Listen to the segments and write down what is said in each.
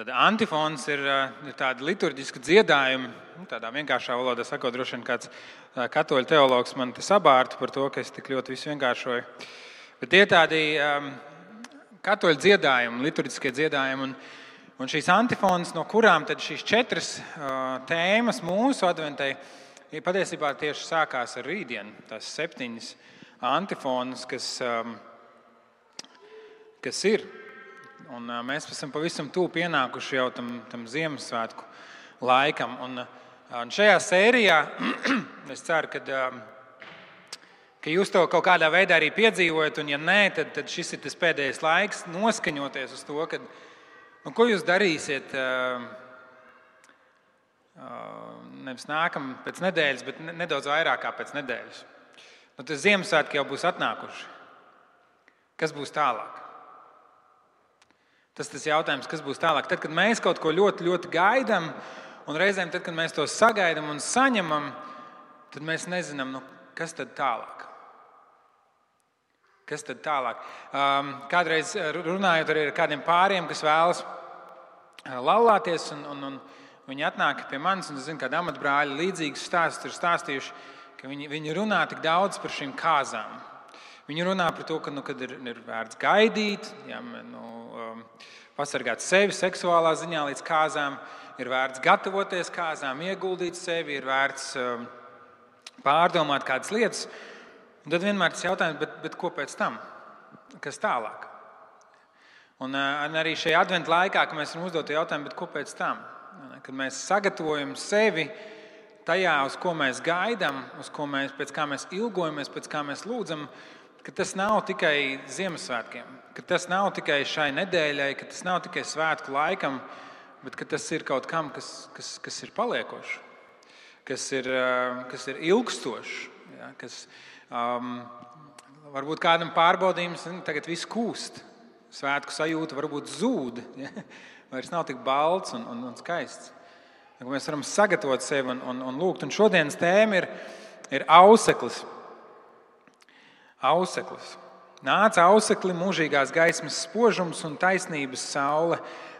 Tad antifons ir, ir tāda liturģiska dziedājuma, nu, tādā vienkāršā valodā sakot, droši vien kāds katoļu teologs man te sabārtu par to, ka es tik ļoti visu vienkāršoju. Bet tie ir tādi um, katoļu dziedājumi, liturģiskie dziedājumi. Un, un šīs antifonas, no kurām šīs četras uh, tēmas mūsu adventai ja patiesībā tieši sākās ar rītdienu. Tās septiņas antifonas, kas, um, kas ir Un, mēs esam pavisam tuvu pienākuši jau tam, tam Ziemassvētku laikam. Un, un šajā sērijā es ceru, ka, ka jūs to kaut kādā veidā arī piedzīvojat. Un, ja nē, tad, tad šis ir tas pēdējais laiks noskaņoties uz to, kad, nu, ko jūs darīsiet. Nevis nākamā pēc nedēļas, bet nedaudz vairāk pēc nedēļas. Nu, tas Ziemassvētki jau būs atnākuši. Kas būs tālāk? Tas ir jautājums, kas būs tālāk. Tad, kad mēs kaut ko ļoti, ļoti gaidām, un reizēm, tad, kad mēs to sagaidām un saņemam, tad mēs nezinām, nu, kas tad tālāk. Kas tad tālāk? Um, kādreiz runājot ar kādiem pāriem, kas vēlas uh, laulāties, un, un, un viņi atnāk pie manis, un es zinu, kādi amatbrāļi līdzīgus stāstus ir stāstījuši, ka viņi, viņi runā tik daudz par šīm kāzām. Viņi runā par to, ka nu, ir, ir vērts gaidīt, ja, nu, um, pasargāt sevi seksuālā ziņā līdz kāzām, ir vērts gatavoties kāzām, ieguldīt sevi, ir vērts um, pārdomāt kādas lietas. Un tad vienmēr tas jautājums, bet, bet ko pēc tam? Kas tālāk? Un, uh, un arī šajā adventu laikā, kad mēs varam uzdot jautājumu, ko pēc tam? Kad mēs sagatavojam sevi tajā, uz ko mēs gaidām, uz ko mēs, pēc kā mēs ilgojamies, pēc kā mēs lūdzam, ka tas nav tikai Ziemassvētkiem, ka tas nav tikai šai nedēļai, ka tas nav tikai svētku laikam, bet tas ir kaut kam, kas, kas, kas ir paliekošs, kas ir, eh, kas ir ilgstošs. Ja, kas, um, varbūt kādam pārbaudījums tagad viss kūst, svētku sajūta varbūt zūd, ja, vairs nav tik balts un, un, un skaists. Mēs varam sagatavot sevi un, un, un lūgt. Un šodienas tēma ir, ir auseklis auseklis. Nāca ausekli mūžīgās gaismas spožums un taisnības saule.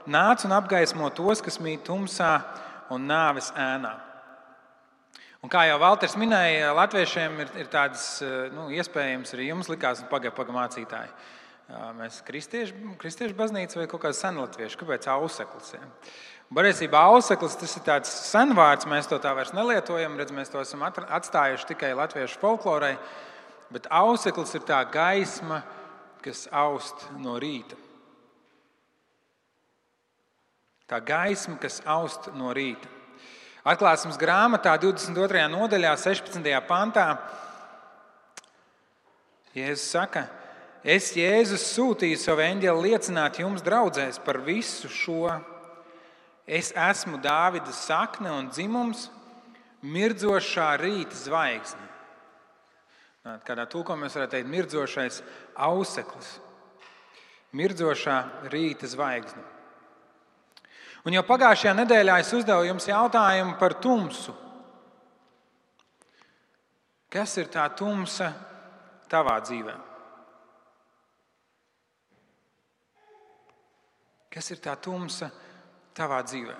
Nāca un apgaismo tos, kas mīt tumsā un nāves ēnā. Un kā jau Valters minēja, latviešiem ir, ir tādas nu, iespējas, arī jums likās, pagaidi, pagaidi, mācītāji. Mēs kristieši, kristiešu baznīca vai kaut kāds senlatviešu, kāpēc auseklis? Ja? Patiesībā auseklis tas ir tāds senvārds, mēs to tā vairs nelietojam, redz, mēs to esam atstājuši tikai latviešu folklorai bet auseklis ir tā gaisma, kas aust no rīta. Tā gaisma, kas aust no rīta. Atklāsmes grāmatā, 22. nodaļā, 16. pantā, Jēzus saka, es Jēzus sūtīju savu eņģeli liecināt jums, draudzēs, par visu šo. Es esmu Dāvida sakne un dzimums, mirdzošā rīta zvaigzne. Kādā tulkojumā mēs varētu teikt, mirdzošais auseklis, mirdzošā rīta zvaigzne. Un jau pagājušajā nedēļā es uzdevu jums jautājumu par tumsu. Kas ir tā tumsa tavā dzīvē? Kas ir tā tumsa tavā dzīvē?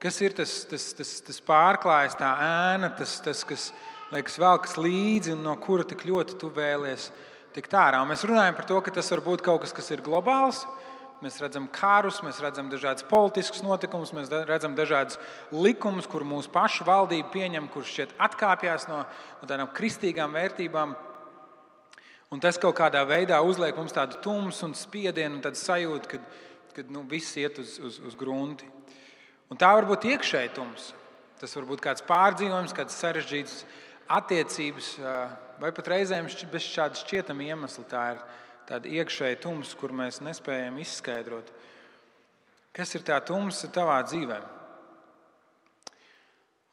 Kas ir tas, tas, tas, tas pārklājs, tā ēna, tas, tas kas ir? Liekas, velkas līdzi un no kura tik ļoti tu vēlies tikt ārā. Un mēs runājam par to, ka tas var būt kaut kas, kas ir globāls. Mēs redzam karus, mēs redzam dažādas politiskas notikumus, mēs redzam dažādas likumus, kur mūsu pašu valdība pieņem, kurš šķiet atkāpjas no, no tādām kristīgām vērtībām. Un tas kaut kādā veidā uzliek mums tādu tumsu un spiedienu un tādu sajūtu, ka kad, nu, viss iet uz, uz, uz grunti. Un tā var būt iekšēji tums. Tas var būt kāds pārdzīvojums, kāds sarežģīts attiecības, vai pat reizēm bez šāda šķietama iemesla. Tā ir tāda iekšēja tumsa, kur mēs nespējam izskaidrot, kas ir tā tumsa tavā dzīvē.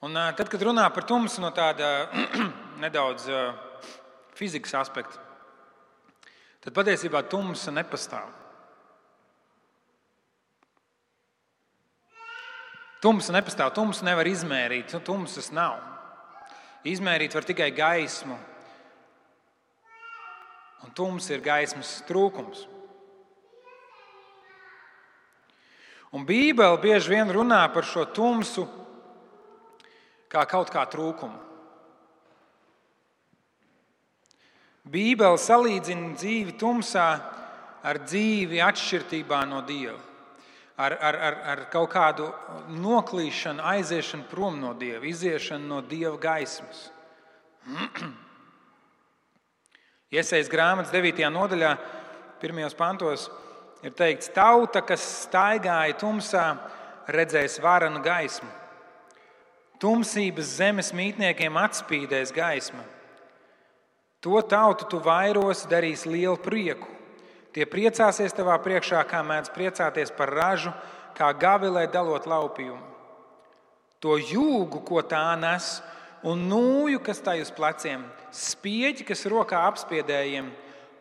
Un tad, kad runā par tumsu no tāda nedaudz fizikas aspekta, tad patiesībā tumsa nepastāv. Tumsa nepastāv, tumsa nevar izmērīt, tumsas nav. Izmērīt var tikai gaismu, un tums ir gaismas trūkums. Un Bībele bieži vien runā par šo tumsu kā kaut kā trūkumu. Bībele salīdzina dzīvi tumsā ar dzīvi atšķirībā no Dieva, ar, ar, ar, ar kaut kādu noklīšanu, aiziešanu prom no Dieva, iziešanu no Dieva gaismas. Iesaistīts grāmatas 9. nodaļā, 1. pantos, ir teikts, tauta, kas staigāja tumsā, redzēs varanu gaismu. Tumsības zemes mītniekiem atspīdēs gaisma. To tautu tu vairos, darīs lielu prieku. Tie priecāsies tavā priekšā, kā mēdz priecāties par ražu, kā gavilē dalot laupījumu. To jūgu, ko tā nes, un nūju, kas tai uz pleciem, spieķi, kas rokā apspiedējiem,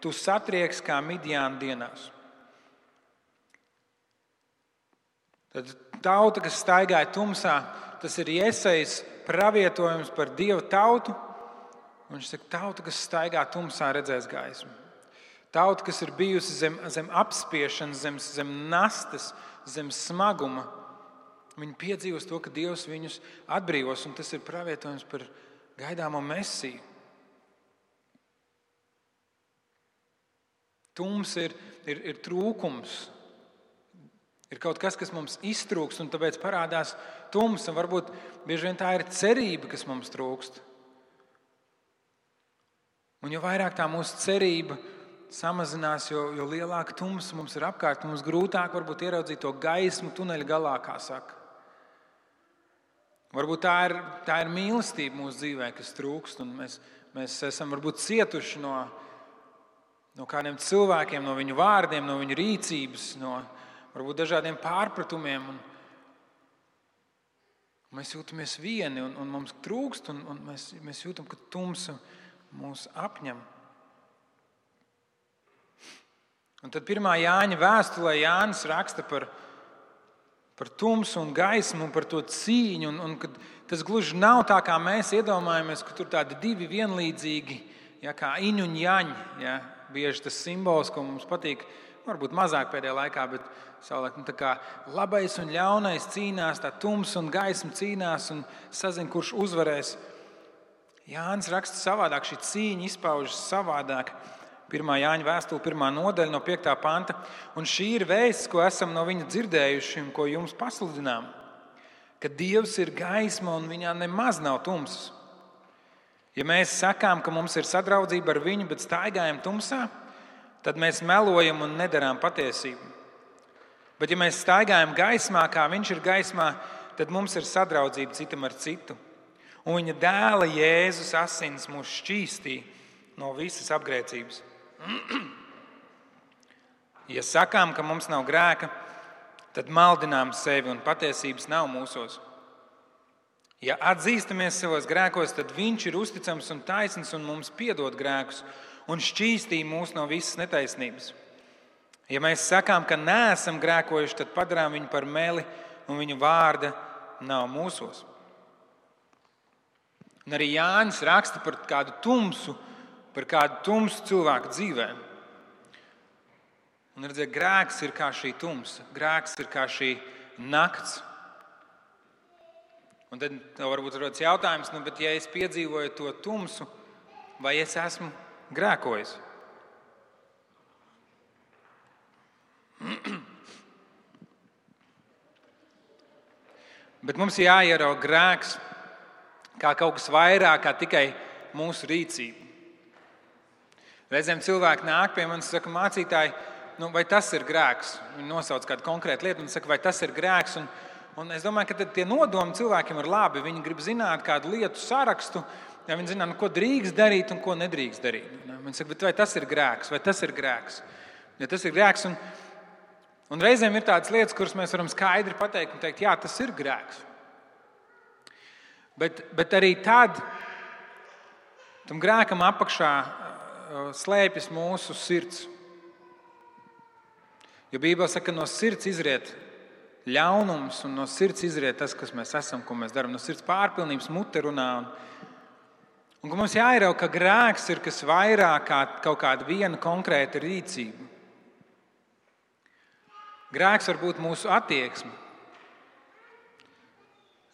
tu satrieks kā midjāna dienās. Tad tauta, kas staigāja tumsā, tas ir iesaistīts pravietojums par dievu tautu Viņš saka, tauta, kas staigā tumsā, redzēs gaismu. Tauta, kas ir bijusi zem, zem apspiešanas, zem, zem nastas, zem smaguma, viņi piedzīvos to, ka Dievs viņus atbrīvos, un tas ir pravietojums par gaidāmo mesiju. Tums ir, ir, ir trūkums, ir kaut kas, kas mums iztrūkst, un tāpēc parādās tums. Varbūt bieži vien tā ir cerība, kas mums trūkst. Un jo vairāk tā mūsu cerība samazinās, jo, jo lielāka tumsa mums ir apkārt, mums grūtāk varbūt ieraudzīt to gaismu tuneļa galā, kā saka. Varbūt tā ir, tā ir mīlestība mūsu dzīvē, kas trūkst, un mēs, mēs esam varbūt cietuši no, no kādiem cilvēkiem, no viņu vārdiem, no viņu rīcības, no varbūt dažādiem pārpratumiem. Un, mēs jūtamies vieni, un, un mums trūkst, un, un mēs, mēs jūtam, ka tumsa mūs apņem. Un tad pirmā Jāņa vēstulē Jānis raksta par, par tumsu un gaismu un par to cīņu. Un, un, tas gluži nav tā, kā mēs iedomājamies, ka tur tādi divi vienlīdzīgi, ja, kā iņu un jaņi. Ja, bieži tas simbols, ko mums patīk, varbūt mazāk pēdējā laikā, bet savulaik nu, labais un ļaunais cīnās, tā tums un gaisma cīnās un sazina, kurš uzvarēs. Jānis raksta savādāk, šī cīņa izpaužas savādāk. 1. Jāņa vēstule, 1. nodaļa no 5. panta. Un šī ir vēsts, ko esam no viņa dzirdējuši un ko jums pasludinām. Ka Dievs ir gaisma un viņā nemaz nav tumsas. Ja mēs sakām, ka mums ir sadraudzība ar viņu, bet staigājam tumsā, tad mēs melojam un nedarām patiesību. Bet, ja mēs staigājam gaismā, kā viņš ir gaismā, tad mums ir sadraudzība citam ar citu un viņa dēla Jēzus asins mūs šķīstīja no visas apgrēcības. Ja sakām, ka mums nav grēka, tad maldinām sevi un patiesības nav mūsos. Ja atzīstamies savos grēkos, tad Viņš ir uzticams un taisns un mums piedod grēkus un šķīstī mūs no visas netaisnības. Ja mēs sakām, ka neesam grēkojuši, tad padarām viņu par meli un viņa vārda nav mūsos. Un arī Jānis raksta par kādu tumsu, par kādu tumsu cilvēku dzīvē. Un redziet, grēks ir kā šī tumsa, grēks ir kā šī nakts. Un tad varbūt rodas jautājums, nu, ja es piedzīvoju to tumsu, vai es esmu grēkojis? Bet mums ir jāierauga grēks kā kaut kas vairāk kā tikai mūsu rīcība. Reizēm cilvēki nāk pie manis un saka, mācītāji, nu, vai tas ir grēks? Viņi nosauc kādu konkrētu lietu un saka, vai tas ir grēks. Un, un es domāju, ka tie nodomi cilvēkiem ir labi. Viņi grib zināt kādu lietu sarakstu, ja viņi zina, nu, ko drīkst darīt un ko nedrīkst darīt. Viņi saka, vai tas ir grēks, vai tas ir grēks. Ja tas ir grēks un, un reizēm ir tādas lietas, kuras mēs varam skaidri pateikt un teikt, jā, tas ir grēks. Bet, bet arī tad tam grēkam apakšā slēpjas mūsu sirds. Jo Bībelē saka, ka no sirds izriet ļaunums, un no sirds izriet tas, kas mēs esam, ko mēs darām. No sirds pārpilnības mute runā. Un, un mums jāierauga, ka grēks ir kas vairāk kā kaut kāda viena konkrēta rīcība. Grēks var būt mūsu attieksme.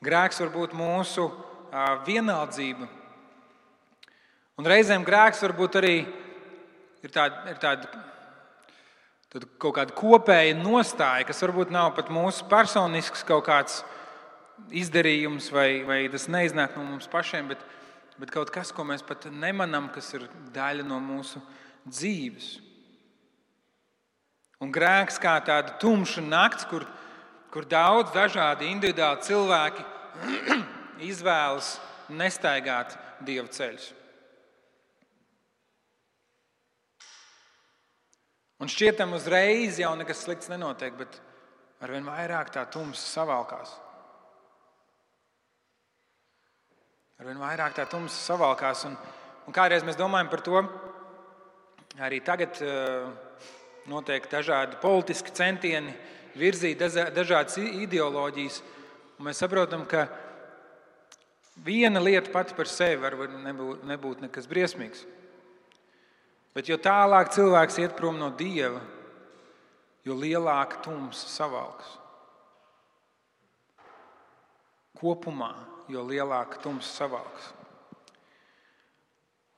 Grēks var būt mūsu uh, vienaldzība. Un reizēm grēks var būt arī ir tāda, ir tāda Tad kaut kāda kopēja nostāja, kas varbūt nav pat mūsu personisks kaut kāds izdarījums, vai, vai tas neiznāk no mums pašiem, bet, bet kaut kas, ko mēs pat nemanām, kas ir daļa no mūsu dzīves. Un grēks kā tāda tumša nakts, kur, kur daudz dažādi individuāli cilvēki izvēlas nestaigāt dievu ceļus. Un šķietam uzreiz jau nekas slikts nenotiek, bet arvien vairāk tā tumsa savalkās. Arvien vairāk tā tumsa savalkās. Un, un kādreiz mēs domājam par to, arī tagad uh, notiek dažādi politiski centieni virzīt dažādas ideoloģijas. Un mēs saprotam, ka viena lieta pati par sevi var nebūt, nebūt nekas briesmīgs. Bet jo tālāk cilvēks iet prom no dieva, jo lielāka tumsa savalks. Kopumā, jo lielāka tumsa savalks.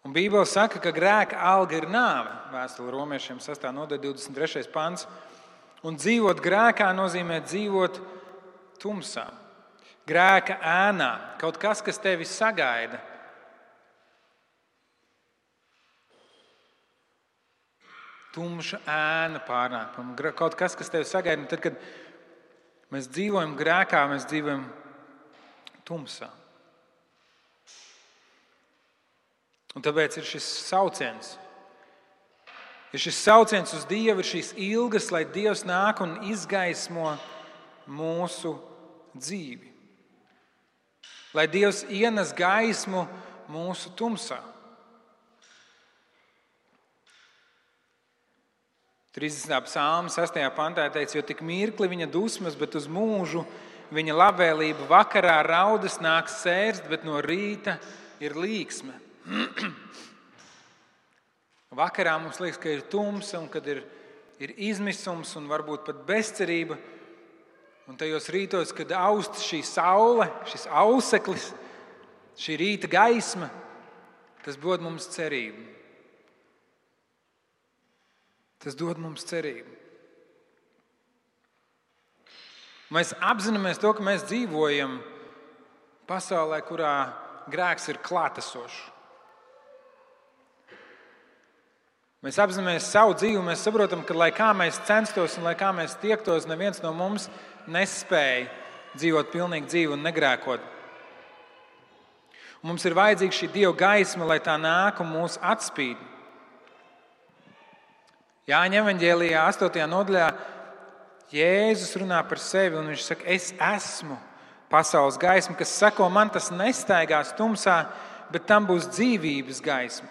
Un Bībele saka, ka grēka alga ir nāve. Vēstule romiešiem 6. nodaļa, 23. pants. Un dzīvot grēkā nozīmē dzīvot tumsā. Grēka ēnā, kaut kas, kas tevi sagaida, tumša ēna pārnāk. Kaut kas, kas tevi sagaida, tad, kad mēs dzīvojam grēkā, mēs dzīvojam tumsā. Un tāpēc ir šis sauciens. Ir šis sauciens uz Dievu, ir šīs ilgas, lai Dievs nāk un izgaismo mūsu dzīvi. Lai Dievs ienes gaismu mūsu tumsā. 30. psalma 6. pantā teikts, jo tik mirkli viņa dusmas, bet uz mūžu viņa labvēlība vakarā raudas nāks sērst, bet no rīta ir līksme. Vakarā mums liekas, ka ir tumsa un kad ir, ir izmisums un varbūt pat bezcerība. Un tajos rītos, kad aust šī saule, šis auseklis, šī rīta gaisma, tas dod mums cerību. Tas dod mums cerību. Mēs apzināmies to, ka mēs dzīvojam pasaulē, kurā grēks ir klātesošs. Mēs apzināmies savu dzīvi, mēs saprotam, ka, lai kā mēs censtos un lai kā mēs tiektos, neviens no mums nespēja dzīvot pilnīgu dzīvi un negrēkot. Un mums ir vajadzīga šī Dieva gaisma, lai tā nāk un mūs atspīd. Jāņa evanģēlijā, 8. nodaļā, Jēzus runā par sevi un viņš saka, es esmu pasaules gaisma, kas seko man, tas nestaigās tumsā, bet tam būs dzīvības gaisma.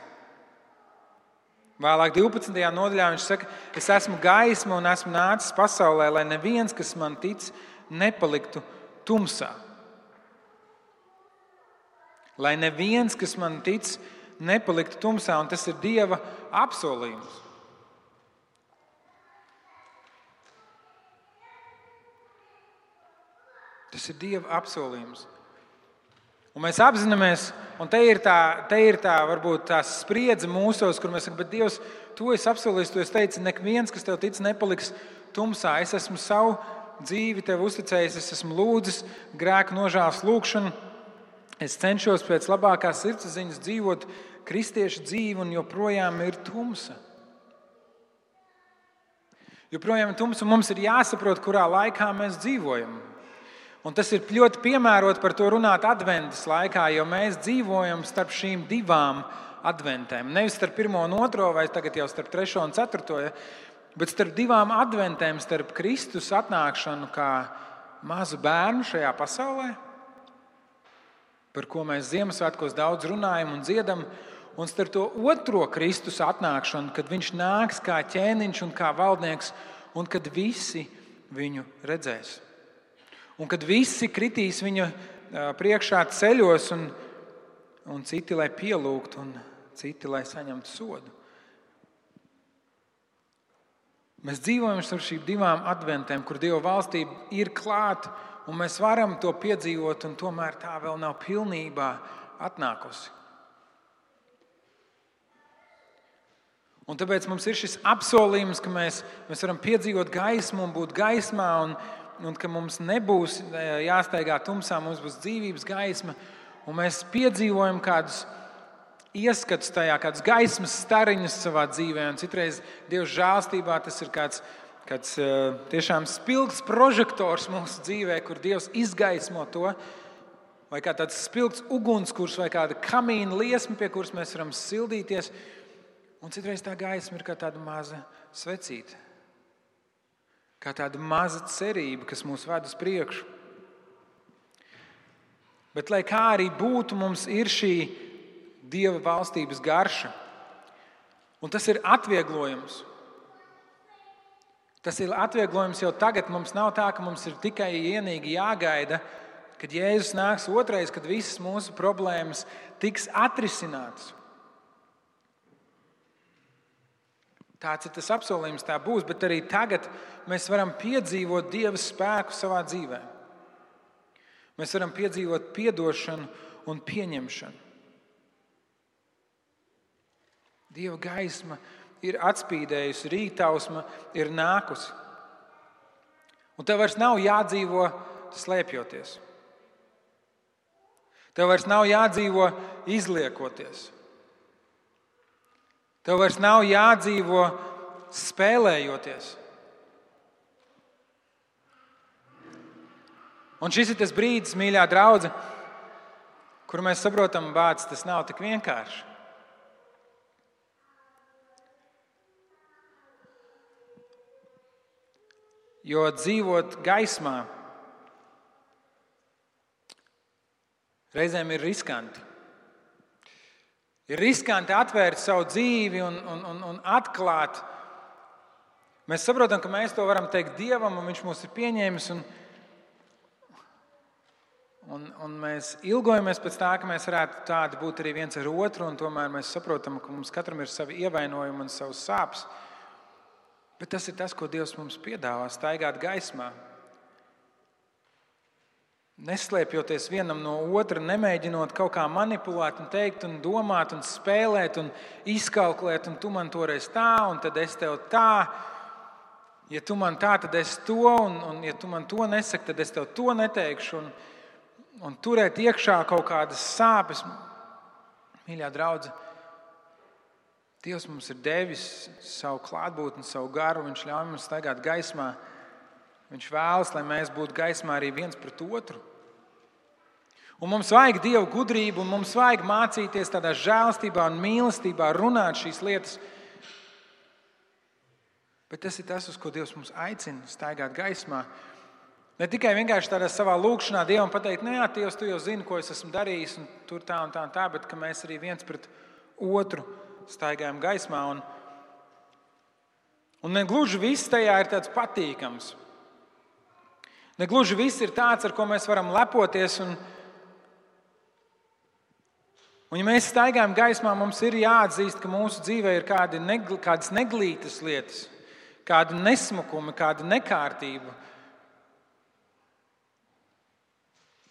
Vēlāk, 12. nodaļā, viņš saka, es esmu gaisma un esmu nācis pasaulē, lai neviens, kas man tic, nepaliktu tumsā. Lai neviens, kas man tic, nepaliktu tumsā, un tas ir Dieva apsolījums. Tas ir Dieva apsolījums. Un mēs apzināmies, un te ir tā, te ir tā varbūt tā spriedze mūsos, kur mēs sakām, bet Dievs, to es apsolīju, to es teicu, nek viens, kas tev tic, nepaliks tumsā. Es esmu savu dzīvi tev uzticējis, es esmu lūdzis grēku nožēlas lūgšanu. Es cenšos pēc labākās sirdsapziņas dzīvot kristiešu dzīvi, un joprojām ir tumsa. Joprojām ir tumsa, un mums ir jāsaprot, kurā laikā mēs dzīvojam. Un tas ir ļoti piemērots par to runāt adventas laikā, jo mēs dzīvojam starp šīm divām adventēm. Nevis starp pirmo un otro, vai tagad jau starp trešo un ceturto, bet starp divām adventēm, starp Kristus atnākšanu kā mazu bērnu šajā pasaulē, par ko mēs Ziemassvētkos daudz runājam un dziedam, un starp to otro Kristus atnākšanu, kad viņš nāks kā ķēniņš un kā valdnieks, un kad visi viņu redzēs. Un kad visi kritīs viņa priekšā ceļos, un, un citi lai pielūgtu, un citi lai saņemtu sodu. Mēs dzīvojam ar šīm divām adventēm, kur Dieva valstība ir klāta, un mēs varam to piedzīvot, un tomēr tā vēl nav pilnībā atnākusi. Un tāpēc mums ir šis apsolījums, ka mēs, mēs varam piedzīvot gaismu un būt gaismā, un, un ka mums nebūs e, jāsteigā tumsā, mums būs dzīvības gaisma. Un mēs piedzīvojam kādus ieskatus tajā, kādas gaismas stariņas savā dzīvē. Un citreiz Dieva žēlstībā tas ir kāds, kāds e, tiešām spilgts prožektors mūsu dzīvē, kur Dievs izgaismo to. Vai kā tāds spilgts ugunskurs vai kāda kamīna liesma, pie kuras mēs varam sildīties. Un citreiz tā gaisma ir kā tāda maza svecīte, kā tāda maza cerība, kas mūs ved uz priekšu. Bet, lai kā arī būtu, mums ir šī dieva valstības garša, un tas ir atvieglojums. Tas ir atvieglojums jau tagad. Mums nav tā, ka mums ir tikai vienīgi jāgaida, kad Jēzus nāks otrais, kad visas mūsu problēmas tiks atrisinātas. Tāds ir tas apsolījums, tā būs, bet arī tagad mēs varam piedzīvot Dieva spēku savā dzīvē. Mēs varam piedzīvot atdošanu un pieņemšanu. Dieva gaisma ir atspīdējusi, rītausma ir nākusi. Un tev vairs nav jādzīvo slēpjoties. Tev vairs nav jādzīvo izliekoties. Tev vairs nav jādzīvo spēlējoties. Un šis ir tas brīdis, mīļā draudzene, kur mēs saprotam, ka tas nav tik vienkārši. Jo dzīvot gaismā reizēm ir riskanti. Ir riskanti atvērt savu dzīvi un, un, un, un atklāt. Mēs saprotam, ka mēs to varam teikt Dievam, un Viņš mūs ir pieņēmis. Un, un, un mēs ilgojamies pēc tā, ka mēs varētu tādi būt arī viens ar otru, un tomēr mēs saprotam, ka mums katram ir savi ievainojumi un savs sāpes. Bet tas ir tas, ko Dievs mums piedāvā, staigāt gaismā. Neslēpjoties vienam no otra, nemēģinot kaut kā manipulēt, un teikt, un domāt, un spēlēt, un izkalkulēt, un tu man toreiz tā, un tad es tev tā. Ja tu man tā, tad es to, un, un ja tu man to nesaki, tad es tev to neteikšu. Un, un turēt iekšā kaut kādas sāpes, mīļā draudzene. Dievs mums ir devis savu klātbūtni, savu garu, Viņš ļauj mums staigāt gaismā. Viņš vēlas, lai mēs būtu gaismā arī viens pret otru. Un mums vajag dievu gudrību, un mums vajag mācīties tādā žēlstībā un mīlestībā runāt šīs lietas. Bet tas ir tas, uz ko Dievs mums aicina, staigāt gaismā. Ne tikai vienkārši tādā savā lūkšanā Dievam pateikt, nē, Dievs, tu jau zini, ko es esmu darījis, un tur tā un tā, un tā bet mēs arī viens pret otru staigājam gaismā. Un, un ne gluži viss tajā ir tāds patīkams. Ne gluži viss ir tāds, ar ko mēs varam lepoties. Un, Un, ja mēs staigājam gaismā, mums ir jāatzīst, ka mūsu dzīvē ir kādi negl, kādas neglītas lietas, kāda nesmukuma, kāda nekārtība,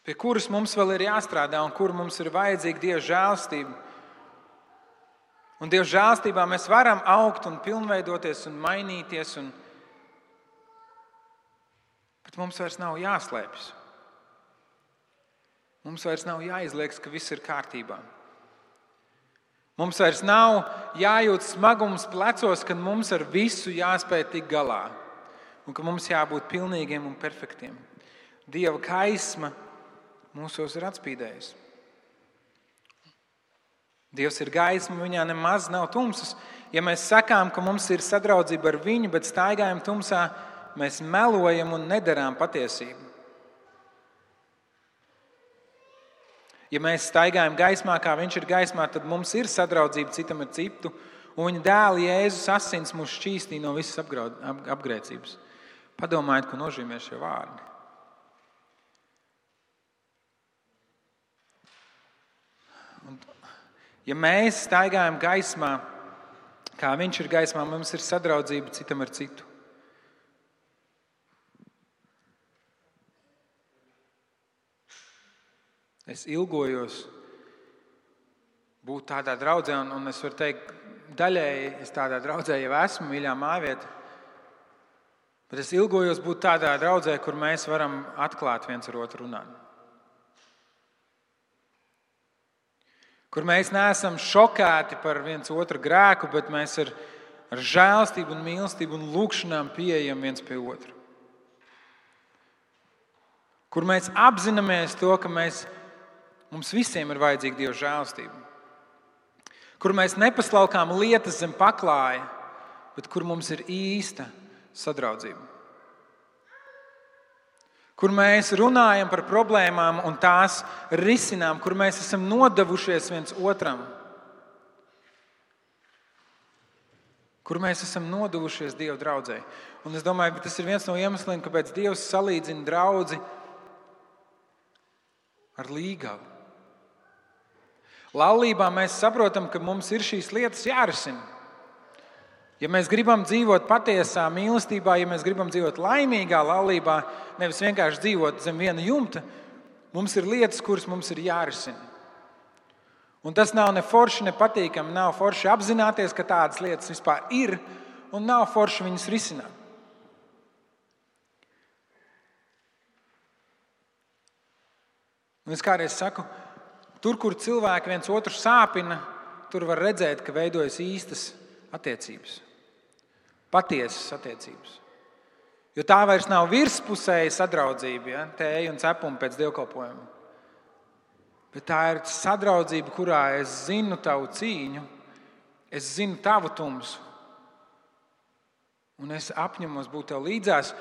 pie kuras mums vēl ir jāstrādā un kur mums ir vajadzīga Dieva žēlstība. Un Dieva žēlstībā mēs varam augt un pilnveidoties un mainīties, un... bet mums vairs nav jāslēpjas. Mums vairs nav jāizliekas, ka viss ir kārtībā. Mums vairs nav jājūt smagums plecos, ka mums ar visu jāspēj tikt galā un ka mums jābūt pilnīgiem un perfektiem. Dieva gaisma mūsos ir atspīdējusi. Dievs ir gaisma, viņā nemaz nav tumsas. Ja mēs sakām, ka mums ir sadraudzība ar viņu, bet staigājam tumsā, mēs melojam un nedarām patiesību. Ja mēs staigājam gaismā, kā viņš ir gaismā, tad mums ir sadraudzība citam ar citu, un viņa dēla Jēzus asins mūs šķīstīja no visas apgrēcības. Padomājiet, ko nozīmē šie vārdi. Ja mēs staigājam gaismā, kā viņš ir gaismā, mums ir sadraudzība citam ar citu. Es ilgojos būt tādā draudzē, un, un es varu teikt, daļēji es tādā draudzē jau esmu, mīļā māvietā. Bet es ilgojos būt tādā draudzē, kur mēs varam atklāt viens ar otru runāt. Kur mēs neesam šokēti par viens otru grēku, bet mēs ar, ar žēlstību, un mīlestību un lūgšanām pieejam viens pie otra. Kur mēs apzināmies to, ka mēs, mums visiem ir vajadzīga Dieva žēlstība kur mēs nepaslaukām lietas zem paklāja, bet kur mums ir īsta sadraudzība. Kur mēs runājam par problēmām un tās risinām, kur mēs esam nodevušies viens otram, kur mēs esam nodevušies Dieva draudzē. Un es domāju, ka tas ir viens no iemesliem, kāpēc Dievs salīdzina draugu ar līgavu. Laulībā mēs saprotam, ka mums ir šīs lietas jārisina. Ja mēs gribam dzīvot patiesā mīlestībā, ja mēs gribam dzīvot laimīgā laulībā, nevis vienkārši dzīvot zem viena jumta, mums ir lietas, kuras mums ir jārisina. Un tas nav ne forši, ne patīkami. Nav forši apzināties, ka tādas lietas vispār ir, un nav forši viņas risināt. Un es kādreiz saku, Tur, kur cilvēki viens otru sāpina, tur var redzēt, ka veidojas īstas attiecības, patiesas attiecības. Jo tā vairs nav virspusēja sadraudzība, ja? tēja un cepuma pēc dievkalpojuma. Bet tā ir sadraudzība, kurā es zinu tavu cīņu, es zinu tavu tumsu, un es apņemos būt tev līdzās,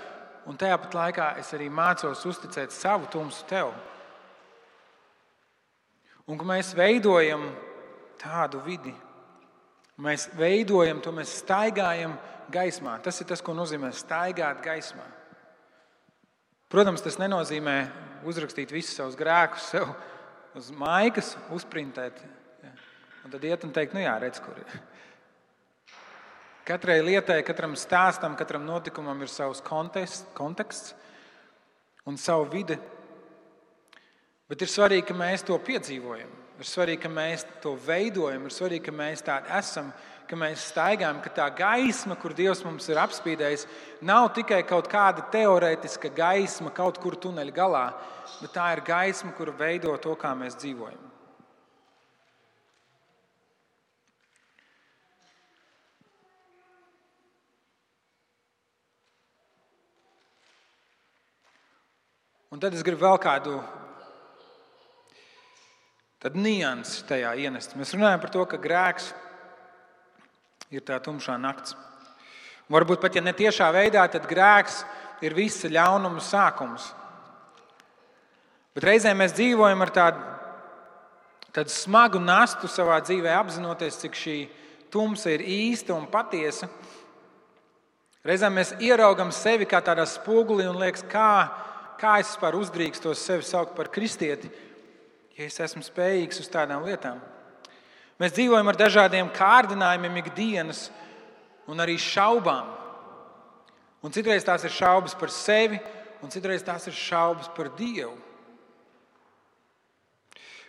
un tajā pat laikā es arī mācos uzticēt savu tumsu tev. Un ka mēs veidojam tādu vidi, mēs veidojam to, mēs staigājam gaismā. Tas ir tas, ko nozīmē staigāt gaismā. Protams, tas nenozīmē uzrakstīt visus savus grēkus sev uz maigas, uzprintēt. Ja. Un tad iet un teikt, nu jā, redz, kur ir. Katrai lietai, katram stāstam, katram notikumam ir savs konteksts, konteksts un savu vidi, Bet ir svarīgi, ka mēs to piedzīvojam. Ir svarīgi, ka mēs to veidojam, ir svarīgi, ka mēs tādi esam, ka mēs staigājam, ka tā gaisma, kur Dievs mums ir apspīdējis, nav tikai kaut kāda teorētiska gaisma kaut kur tuneļa galā, bet tā ir gaisma, kur veido to, kā mēs dzīvojam. Un tad es gribu vēl kādu tad nianses tajā ienest. Mēs runājam par to, ka grēks ir tā tumšā nakts. Varbūt pat ja ne tiešā veidā, tad grēks ir visa ļaunuma sākums. Bet reizē mēs dzīvojam ar tādu, tādu smagu nastu savā dzīvē, apzinoties, cik šī tumsa ir īsta un patiesa. Reizēm mēs ieraugam sevi kā tādā spogulī un liekas, kā, kā es vispār uzdrīkstos sevi saukt par kristieti ja es esmu spējīgs uz tādām lietām. Mēs dzīvojam ar dažādiem kārdinājumiem, ikdienas un arī šaubām. Un citreiz tās ir šaubas par sevi, un citreiz tās ir šaubas par Dievu.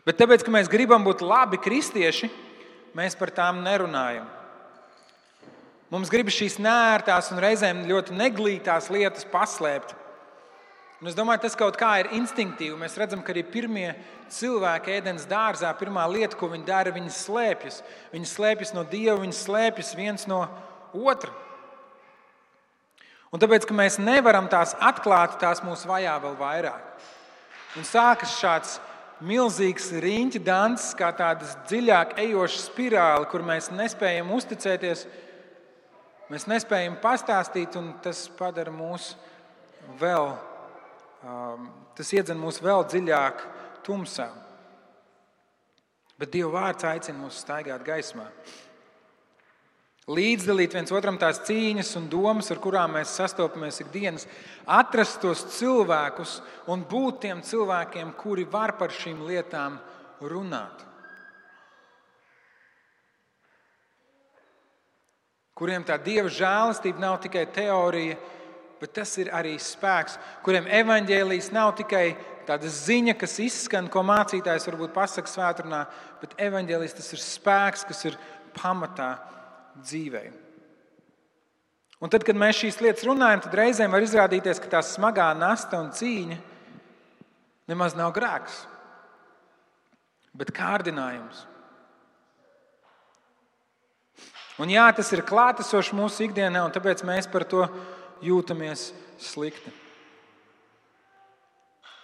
Bet tāpēc, ka mēs gribam būt labi kristieši, mēs par tām nerunājam. Mums gribas šīs nērtās un reizēm ļoti neglītās lietas paslēpt. Un es domāju, tas kaut kā ir instinktīvi. Mēs redzam, ka arī pirmie cilvēki ēdienas dārzā, pirmā lieta, ko viņi dara, viņi slēpjas. Viņi slēpjas no Dieva, viņi slēpjas viens no otra. Un tāpēc, ka mēs nevaram tās atklāt, tās mūs vajā vēl vairāk. Un sākas šāds milzīgs riņķa dans, kā tāda dziļāk ejoša spirāli, kur mēs nespējam uzticēties, mēs nespējam pastāstīt, un tas padara mūs vēl um, tas iedzen mūs vēl dziļāk tumsā. Bet Dieva vārds aicina mūs staigāt gaismā. Līdzdalīt viens otram tās cīņas un domas, ar kurām mēs sastopamies ikdienas, atrast tos cilvēkus un būt tiem cilvēkiem, kuri var par šīm lietām runāt. Kuriem tā dieva žēlastība nav tikai teorija, bet tas ir arī spēks, kuriem evaņģēlijs nav tikai tāda ziņa, kas izskan, ko mācītājs varbūt pasakā svētdienā, bet evanģēlis tas ir spēks, kas ir pamatā dzīvei. Un tad, kad mēs šīs lietas runājam, tad reizēm var izrādīties, ka tā smagā nasta un cīņa nemaz nav grēks, bet kārdinājums. Un jā, tas ir klātesošs mūsu ikdienā, un tāpēc mēs par to jūtamies slikti.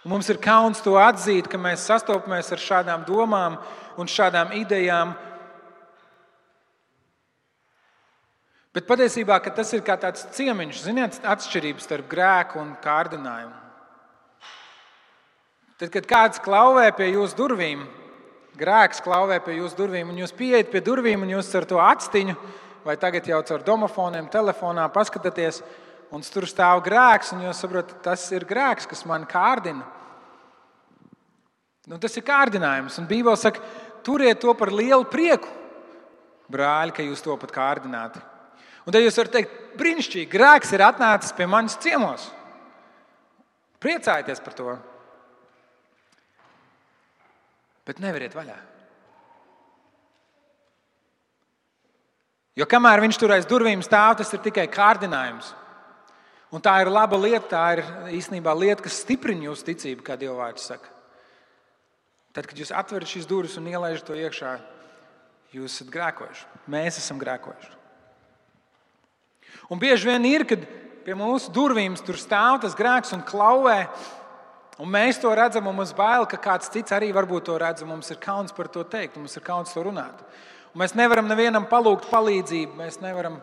Un mums ir kauns to atzīt, ka mēs sastopamies ar šādām domām un šādām idejām. Bet patiesībā tas ir kā tāds ciemiņš, ziniet, atšķirības starp grēku un kārdinājumu. Tad, kad kāds klauvē pie jūsu durvīm, grēks klauvē pie jūsu durvīm, un jūs pieejat pie durvīm, un jūs ar to atstiņu, vai tagad jau caur domofoniem, telefonā paskatāties, un tur stāv grēks, un jūs saprotat, tas ir grēks, kas man kārdina. Nu, tas ir kārdinājums, un Bībele saka, turiet to par lielu prieku, brāļi, ka jūs to pat kārdināt. Un tad jūs varat teikt, brīnišķīgi, grēks ir atnācis pie manis ciemos. Priecājieties par to! bet neveriet vaļā. Jo kamēr viņš tur aiz durvīm stāv, tas ir tikai kārdinājums. Un tā ir laba lieta, tā ir īstenībā lieta, kas stiprina jūsu ticību, kā Dieva vārds saka. Tad, kad jūs atverat šīs durvis un ielaižat to iekšā, jūs esat grēkojuši. Mēs esam grēkojuši. Un bieži vien ir, kad pie mūsu durvīm tur stāv tas grēks un klauvē, Un mēs to redzam, un mums bail, ka kāds cits arī varbūt to redz. Mums ir kauns par to teikt, mums ir kauns to runāt. Un mēs nevaram nevienam palūgt palīdzību. Mēs nevaram.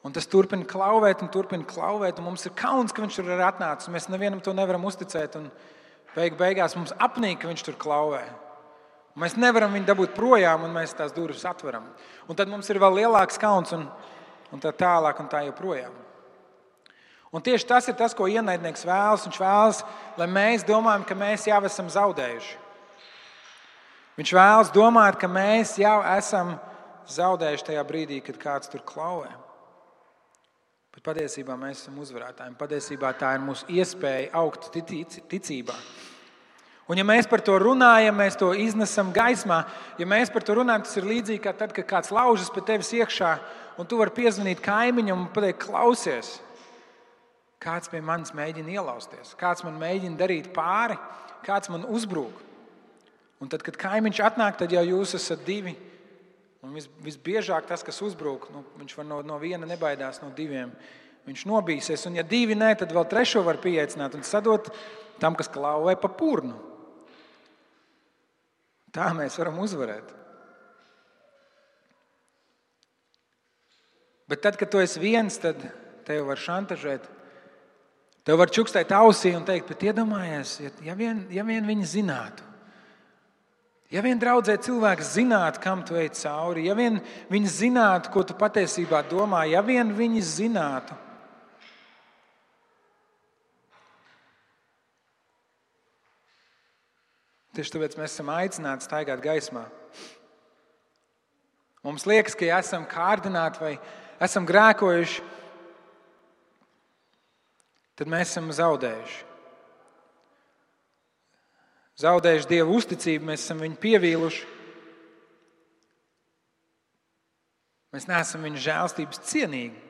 Un tas turpina klauvēt, un turpina klauvēt. Un mums ir kauns, ka viņš tur ir atnācis. Mēs nevienam to nevaram uzticēt. Beig beigās mums apnīk, ka viņš tur klauvē. Un mēs nevaram viņu dabūt projām, un mēs tās durvis atveram. Un tad mums ir vēl lielāks kauns, un, un tā tālāk, un tā joprojām. Un tieši tas ir tas, ko ienaidnieks vēlas. Viņš vēlas, lai mēs domājam, ka mēs jau esam zaudējuši. Viņš vēlas domāt, ka mēs jau esam zaudējuši tajā brīdī, kad kāds tur klauvē. Bet patiesībā mēs esam uzvarētāji. Patiesībā tā ir mūsu iespēja augt ticībā. Un, ja mēs par to runājam, mēs to iznesam gaismā. Ja mēs par to runājam, tas ir līdzīgi kā tad, kad kāds laužas pie tevis iekšā, un tu vari piezvanīt kaimiņam un pateikt, klausies, Kāds pie manis mēģina ielausties, kāds man mēģina darīt pāri, kāds man uzbrūk. Un tad, kad kaimiņš atnāk, tad jau jūs esat divi. Un vis, visbiežāk tas, kas uzbrūk, nu, viņš no, no viena nebaidās, no diviem. Viņš nobīsies, un ja divi nē, tad vēl trešo var pieaicināt un sadot tam, kas klauvē pa purnu. Tā mēs varam uzvarēt. Bet tad, kad tu esi viens, tad tevi var šantažēt Tev var čukstēt ausī un teikt, bet iedomājies, ja vien, ja vien viņi zinātu. Ja vien draudzē cilvēks zinātu, kam tu ej cauri, ja vien viņi zinātu, ko tu patiesībā domā, ja vien viņi zinātu. Tieši tāpēc mēs esam aicināti staigāt gaismā. Mums liekas, ka ja esam kārdināti vai esam grēkojuši, tad mēs esam zaudējuši. Zaudējuši Dieva uzticību, mēs esam viņu pievīluši. Mēs neesam viņa žēlstības cienīgi.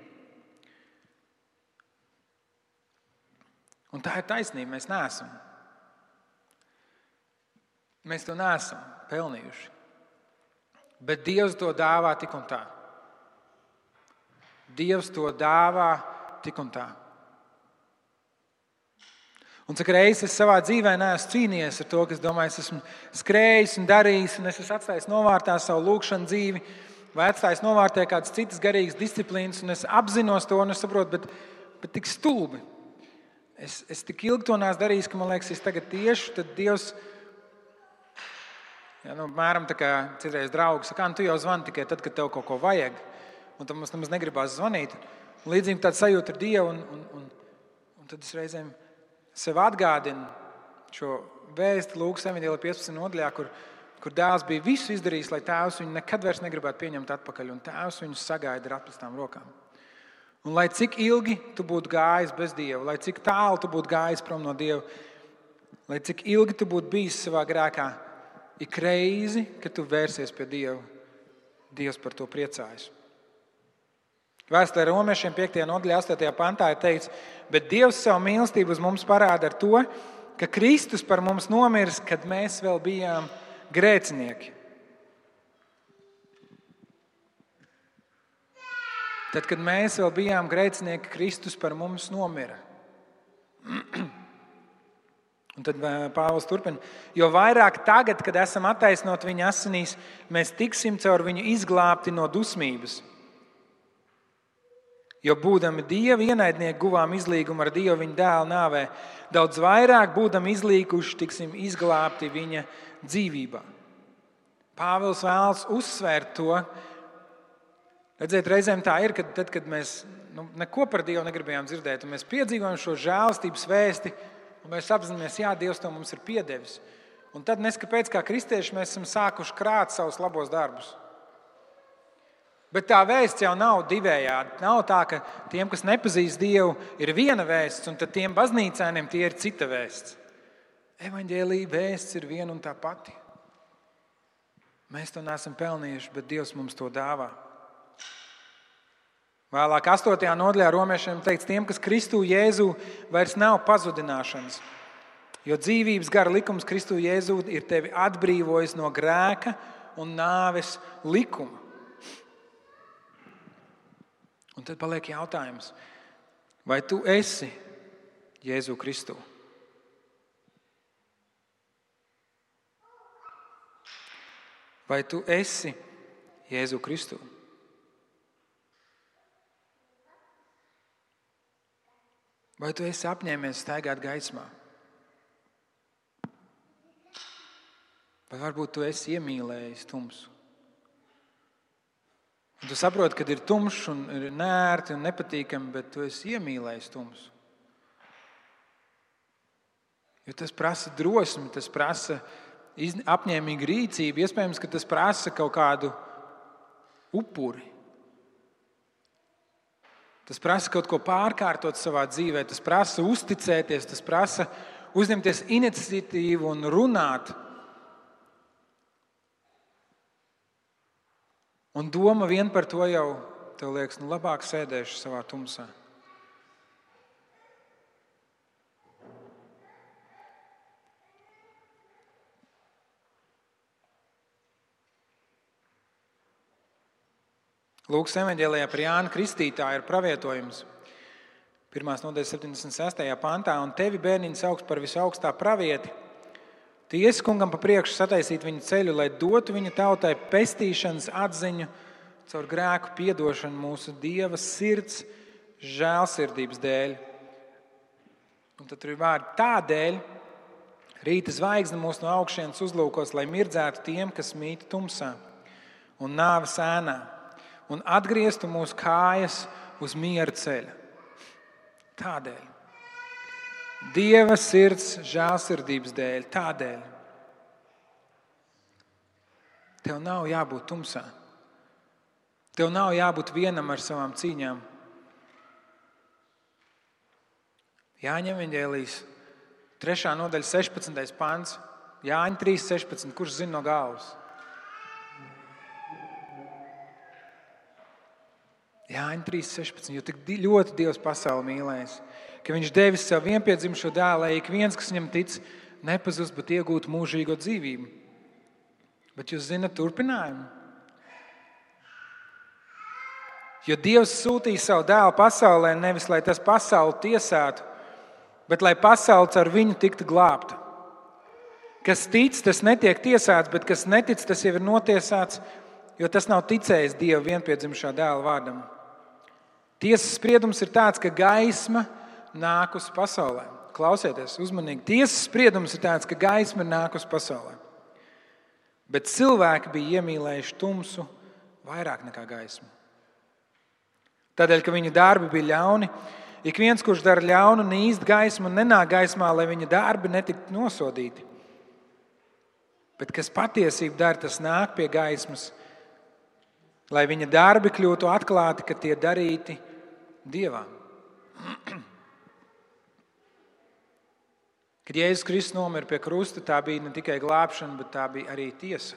Un tā ir taisnība. Mēs neesam. Mēs to neesam pelnījuši. Bet Dievs to dāvā tik un tā. Dievs to dāvā tik un tā. Un cik reizes es savā dzīvē neesmu cīnījies ar to, ka es domāju, es esmu skrējis un darījis, un es esmu atstājis novārtā savu lūgšanu dzīvi, vai atstājis novārtā kādas citas garīgas disciplīnas, un es apzinos to un es saprotu, bet, bet tik stulbi. Es, es tik ilgi to neesmu darījis, ka man liekas, es tagad tieši tad Dievs. Ja, nu, mēram tā kā citreiz draugs saka, nu, tu jau zvani tikai tad, kad tev kaut ko vajag, un tam mums nemaz negribās zvanīt. Līdzīgi tāda sajūta ar Dievu, un, un, un, un tad es reizēm sev atgādina šo vēstu Lūkas evanģēlī 15. nodaļā, kur, kur dēls bija visu izdarījis, lai tēvs viņu nekad vairs negribētu pieņemt atpakaļ, un tēvs viņu sagaida ar atplestām rokām. Un lai cik ilgi tu būtu gājis bez Dieva, lai cik tālu tu būtu gājis prom no Dieva, lai cik ilgi tu būtu bijis savā grēkā, ik reizi, kad tu vērsies pie Dieva, Dievs par to priecājas. Vēsturē romiešiem 5. nodaļā, 8. pantā ir teikts, bet Dievs savu mīlestību uz mums parāda ar to, ka Kristus par mums nomiris, kad mēs vēl bijām grēcinieki. Tad, kad mēs vēl bijām grēcinieki, Kristus par mums nomira. Un tad Pāvils turpina, jo vairāk tagad, kad esam attaisnoti viņa asinīs, mēs tiksim caur viņu izglābti no dusmības. Jo būdami dieva ienaidnieki, guvām izlīgumu ar dievu viņa dēla nāvē, daudz vairāk būdami izlīkuši, tiksim izglābti viņa dzīvībā. Pāvils vēlas uzsvērt to, Redziet, reizēm tā ir, ka tad, kad mēs nu, neko par Dievu negribējām dzirdēt, un mēs piedzīvojam šo žēlastības vēsti, un mēs apzināmies, ka Dievs to mums ir piedevis. Un tad, neskatoties, kā kristieši, mēs esam sākuši krāt savus labos darbus. Bet tā vēsts jau nav divējādi. Nav tā, ka tiem, kas nepazīst Dievu, ir viena vēsts, un tiem baznīcēniem tie ir cita vēsts. Evangelija vēsts ir viena un tā pati. Mēs to neesam pelnījuši, bet Dievs mums to dāvā. Vēlāk, 8. nodaļā romiešiem teikts, tiem, kas Kristu Jēzu vairs nav pazudināšanas. Jo dzīvības gara likums Kristu Jēzu ir tevi atbrīvojis no grēka un nāves likuma. Un tad paliek jautājums, vai tu esi Jēzu Kristu? Vai tu esi Jēzu Kristu? Vai tu esi apņēmies staigāt gaismā? Vai varbūt tu esi iemīlējis tumsu? Un tu saproti, ka ir tumšs un ir nērti un nepatīkami, bet tu esi iemīlējis tumsu. Jo tas prasa drosmi, tas prasa apņēmīgu rīcību. Iespējams, ka tas prasa kaut kādu upuri. Tas prasa kaut ko pārkārtot savā dzīvē, tas prasa uzticēties, tas prasa uzņemties iniciatīvu un runāt. Un doma vien par to jau, tev liekas, nu labāk sēdēšu savā tumsā. Lūks evanģēlijā par Jānu Kristītāju ir pravietojums. Pirmās nodaļas 76. pantā, un tevi bērniņš augs par visaugstā pravieti. Tiesa kungam pa priekšu sataisīt viņa ceļu, lai dotu viņa tautai pestīšanas atziņu caur grēku piedošanu mūsu Dieva sirds žēlsirdības dēļ. Un tad tur ir vārdi tādēļ, rīta zvaigzne mūs no augšas uzlūkos, lai mirdzētu tiem, kas mīt tumsā un nāves ēnā un atgrieztu mūsu kājas uz miera ceļa. Tādēļ. Dieva sirds žēlsirdības dēļ, tādēļ. Tev nav jābūt tumsā. Tev nav jābūt vienam ar savām cīņām. Jāņem Vangelijas 3. nodaļa, 16. pāns, Jāņa 3, 16. Kurš zina no galvas? Jāņa 3.16. Jo tik ļoti Dievs pasauli mīlēs, ka Viņš devis savu vienpiedzimušo dēlu, lai ik viens, kas viņam tic, nepazust, bet iegūtu mūžīgo dzīvību. Bet jūs zinat turpinājumu? Jo Dievs sūtīja savu dēlu pasaulē nevis lai tas pasauli tiesātu, bet lai pasaule ar viņu tiktu glābta. Kas tic, tas netiek tiesāts, bet kas netic, tas jau ir notiesāts, jo tas nav ticējis Dieva vienpiedzimušā dēla vārdam. Tiesas spriedums ir tāds, ka gaisma nāk uz pasaulē. Klausieties, uzmanīgi. Tiesas spriedums ir tāds, ka gaisma nāk uz pasaulē. Bet cilvēki bija iemīlējuši tumsu vairāk nekā gaismu. Tādēļ, ka viņa darbi bija ļauni, ik viens, kurš dara ļaunu, nīst gaismu un nenāk gaismā, lai viņa darbi netiktu nosodīti. Bet kas patiesību dara, tas nāk pie gaismas, lai viņa darbi kļūtu atklāti, ka tie darīti Dievā. Kad Jēzus Kristus nomira pie krusta, tā bija ne tikai glābšana, bet tā bija arī tiesa.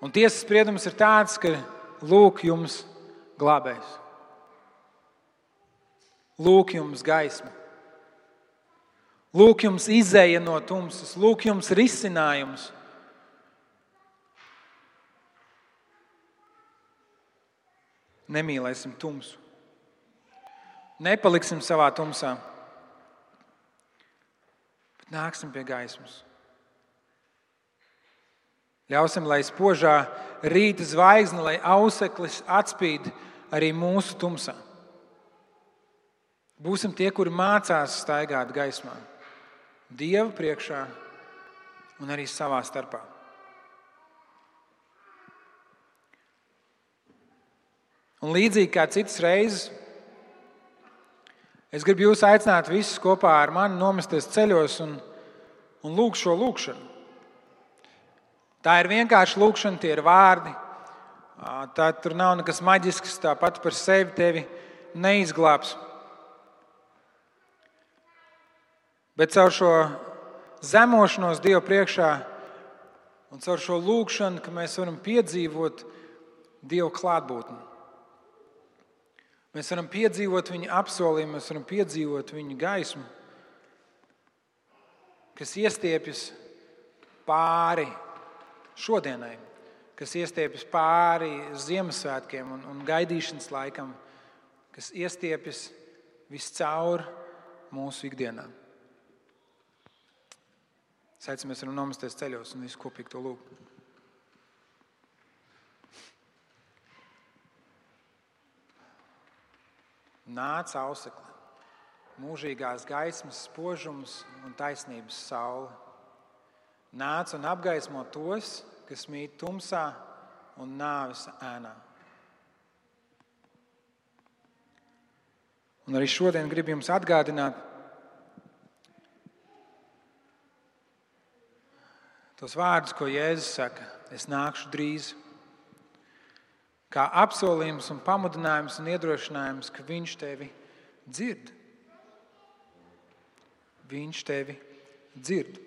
Un tiesas spriedums ir tāds, ka lūk, jums glābējs. Lūk, jums gaisma. Lūk, jums izēja no tumsas, lūk, jums risinājums. Nemīlēsim tumsu. Nepaliksim savā tumsā, bet nāksim pie gaismas. Ļausim, lai spožā rīta zvaigzne, lai auseklis atspīd arī mūsu tumsā. Būsim tie, kuri mācās staigāt gaismā, Dieva priekšā un arī savā starpā. Un līdzīgi kā citas reizes, es gribu jūs aicināt visus kopā ar mani nomesties ceļos un, un lūgt šo lūgšanu. Tā ir vienkārši lūkšana, tie ir vārdi. Tā tur nav nekas maģisks, tāpat par sevi tevi neizglābs. Bet caur šo zemošanos Dieva priekšā un caur šo lūgšanu, ka mēs varam piedzīvot Dieva klātbūtni. Mēs varam piedzīvot viņa apsolījumu, mēs varam piedzīvot viņa gaismu, kas iestiepjas pāri šodienai, kas iestiepjas pāri Ziemassvētkiem un, un gaidīšanas laikam, kas iestiepjas viscaur mūsu ikdienā. Saicamies, varam nomesties ceļos un visu kopīgi to lūgt. Nāca ausekle, mūžīgās gaismas spožums un taisnības saule nāca un apgaismo tos, kas mīt tumsā un nāves ēnā. Un arī šodien gribu jums atgādināt tos vārdus, ko Jēzus saka: Es nākšu drīz. Kā apsolījums, un pamudinājums un iedrošinājums, ka Viņš tevi dzird. Viņš tevi dzird.